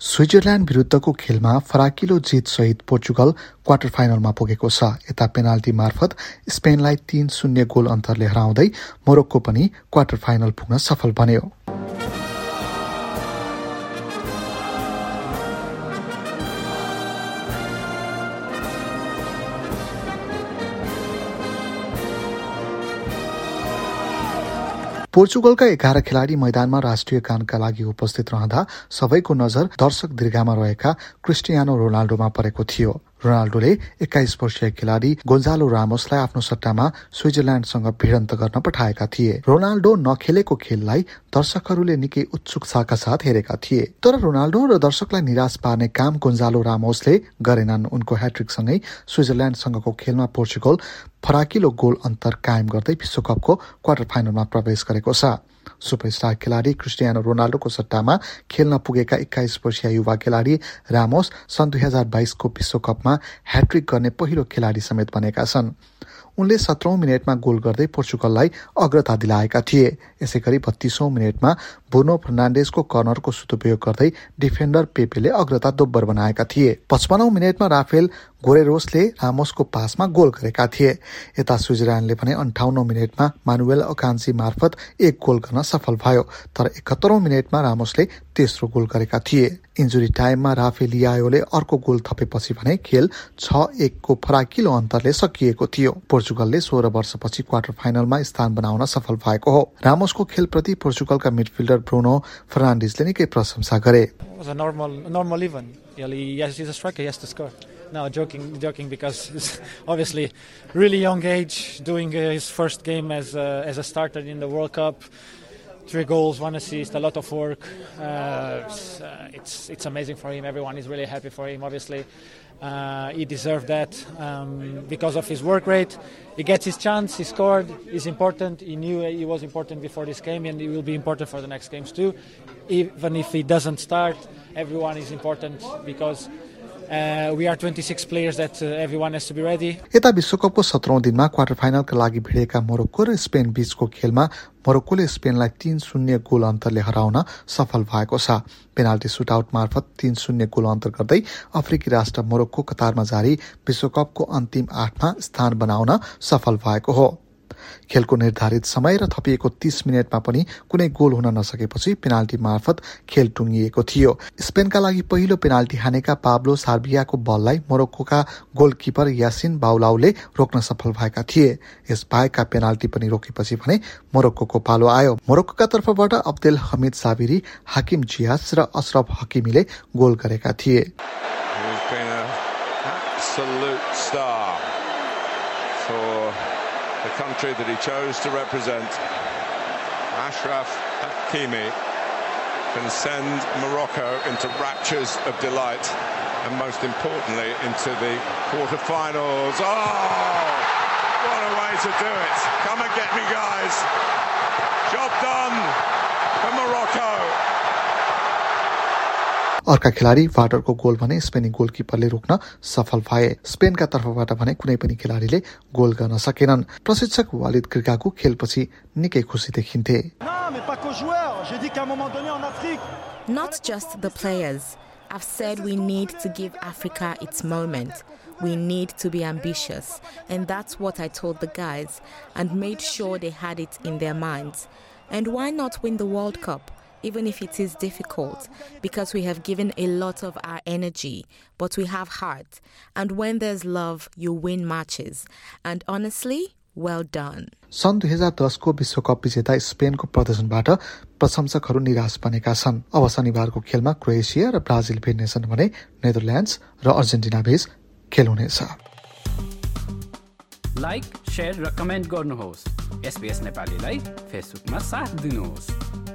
Switzerland विरुद्धको खेलमा फराकिलो जित सहित पोर्चुगल क्वार्टर फाइनलमा पुगेको छ। यता पेनाल्टी मार्फत स्पेनलाई तीन शून्य गोल अन्तरले हराउँदै मोरक्को पनि क्वार्टर फाइनल पुग्न सफल बन्यो। पोर्चुगलका एघार खेलाडी मैदानमा राष्ट्रिय गानका लागि उपस्थित रहँदा सबैको नजर दर्शक दीर्घामा रहेका क्रिस्टियानो रोनाल्डोमा परेको थियो। रोनाल्डोले एक्काइस वर्षीय खेलाडी गोन्जालो रामोसलाई आफ्नो सट्टामा स्विजरल्याण्डसँग भिडन्त गर्न पठाएका थिए। रोनाल्डो नखेलेको खेललाई दर्शकहरूले निकै उत्सुकताका साथ हेरेका थिए। तर रोनाल्डो र दर्शकलाई निराश पार्ने काम गोन्जालो रामोसले गरेनन्। उनको ह्याट्रिकसँगै स्विजरल्याण्डसँगको खेलमा पोर्चुगल फराकिलो गोल अन्तर कायम गर्दै विश्वकपको क्वार्टर फाइनलमा प्रवेश गरेको छ। सुपरस्टार खेलाडी क्रिस्टियानो रोनाल्डोको सट्टामा खेल्न पुगेका एक्काइस वर्षीय युवा खेलाडी रामोस सन् दुई हजार बाइसको विश्वकपमा ह्याट्रिक गर्ने पहिलो खेलाडी समेत बनेका छन्। उनले सत्रौं मिनटमा गोल गर्दै पोर्चुगललाई अग्रता दिलाएका थिए। यसै गरी बत्तीसौं मिनटमा बोर्नो फर्नान्डेसको कर्नरको सदुपयोग गर्दै डिफेन्डर पेपेले अग्रता दोब्बर बनाएका थिए। पचपन्नौ मिनटमा राफेल गोरेरोसले रामोसको पासमा गोल गरेका थिए। यता स्विजरल्याण्डले भने अन्ठाउन्न मिनटमा मानुवेल अकान्सी मार्फत एक गोल गर्न सफल भयो तर एकहत्तरौं मिनटमा रामोसले तेस्रो गोल गरेका थिए। इन्जुरी टाइममा राफेलियायोले अर्को गोल थपेपछि भने खेल छ एकको फराकिलो अन्तरले सकिएको थियो। पोर्चुगलले सोह्र वर्षपछि क्वार्टर फाइनलमा स्थान बनाउन सफल भएको हो। रामोसको खेलप्रति पोर्चुगलका मिडफिल्डर ब्रुनो फर्नान्डिसले निकै प्रशंसा गरे। No, joking, joking because it's obviously really young age, doing uh, his first game as uh, as a starter in the World Cup. Three goals, one assist, a lot of work. Uh, it's, uh, it's, it's amazing for him. Everyone is really happy for him. Obviously, uh, he deserved that um, because of his work rate. He gets his chance. He scored. He's important. He knew he was important before this game, and he will be important for the next games too. Even if he doesn't start, everyone is important because Uh, we are 26 players that uh. यता विश्वकपको सत्रौं दिनमा quarter फाइनलका लागि भिडेका Morocco र Spain बीचको खेलमा मोरक्कोले स्पेनलाई तीन शून्य goal अन्तरले हराउन सफल भएको छ पेनाल्टी सुटआउट मार्फत तीन शून्य गोल अन्तर गर्दै अफ्रिकी राष्ट्र मोरक्को कतारमा जारी विश्वकपको अन्तिम आठमा स्थान बनाउन सफल भएको हो खेलको निर्धारित समय र थपिएको तीस मिनटमा पनि कुनै गोल हुन नसकेपछि पेनाल्टी मार्फत खेल टुङ्गिएको थियो। स्पेनका लागि पहिलो पेनाल्टी हानेका पाब्लो सार्बियाको बललाई मोरक्कोका गोलकिपर यासिन बाउलाउले रोक्न सफल भएका थिए। यस बाहेकका पेनाल्टी पनि रोकेपछि भने मोरक्को पालो आयो। मोरक्कोका तर्फबाट अब्देल हमिद साबिरी हाकिम जियास र अशरफ हकिमीले गोल गरेका थिए। The country that he chose to represent. Ashraf Hakimi can send Morocco into raptures of delight and most importantly into the quarterfinals. Oh, what a way to do it. Come and get me अर्का खेलाडी वाटरको goal भने स्पेनी गोलकिपरले रोक्न सफल भए स्पेनका तर्फबाट भने कुनै पनि खेलाडीले गोल गर्न सकेनन् प्रशिक्षक वालिद क्रिकाको खेलपछि निकै खुसी देखिन्थे Not just the players. I've said we need to give Africa its moment. We need to be ambitious. And that's what I told the guys and made sure they had it in their minds. And why not win the World Cup? Even if it is difficult, because we have given a lot of our energy, but we have heart. And when there's love, you win matches. And honestly, well done. सन् दुई हजार दसको विश्वकप विजेता स्पेनको प्रदर्शनबाट प्रशंसकहरू निराश बनेका छन् अब शनिबारको खेलमा क्रोएसिया र ब्राजिल भिड्नेछन् भने नेदरल्यान्ड्स र अर्जेन्टिना बीच खेल हुनेछ लाइक र कमेन्ट गर्नुहोस् एसपिएस नेपालीलाई फेसबुकमा साथ दिनुहोस्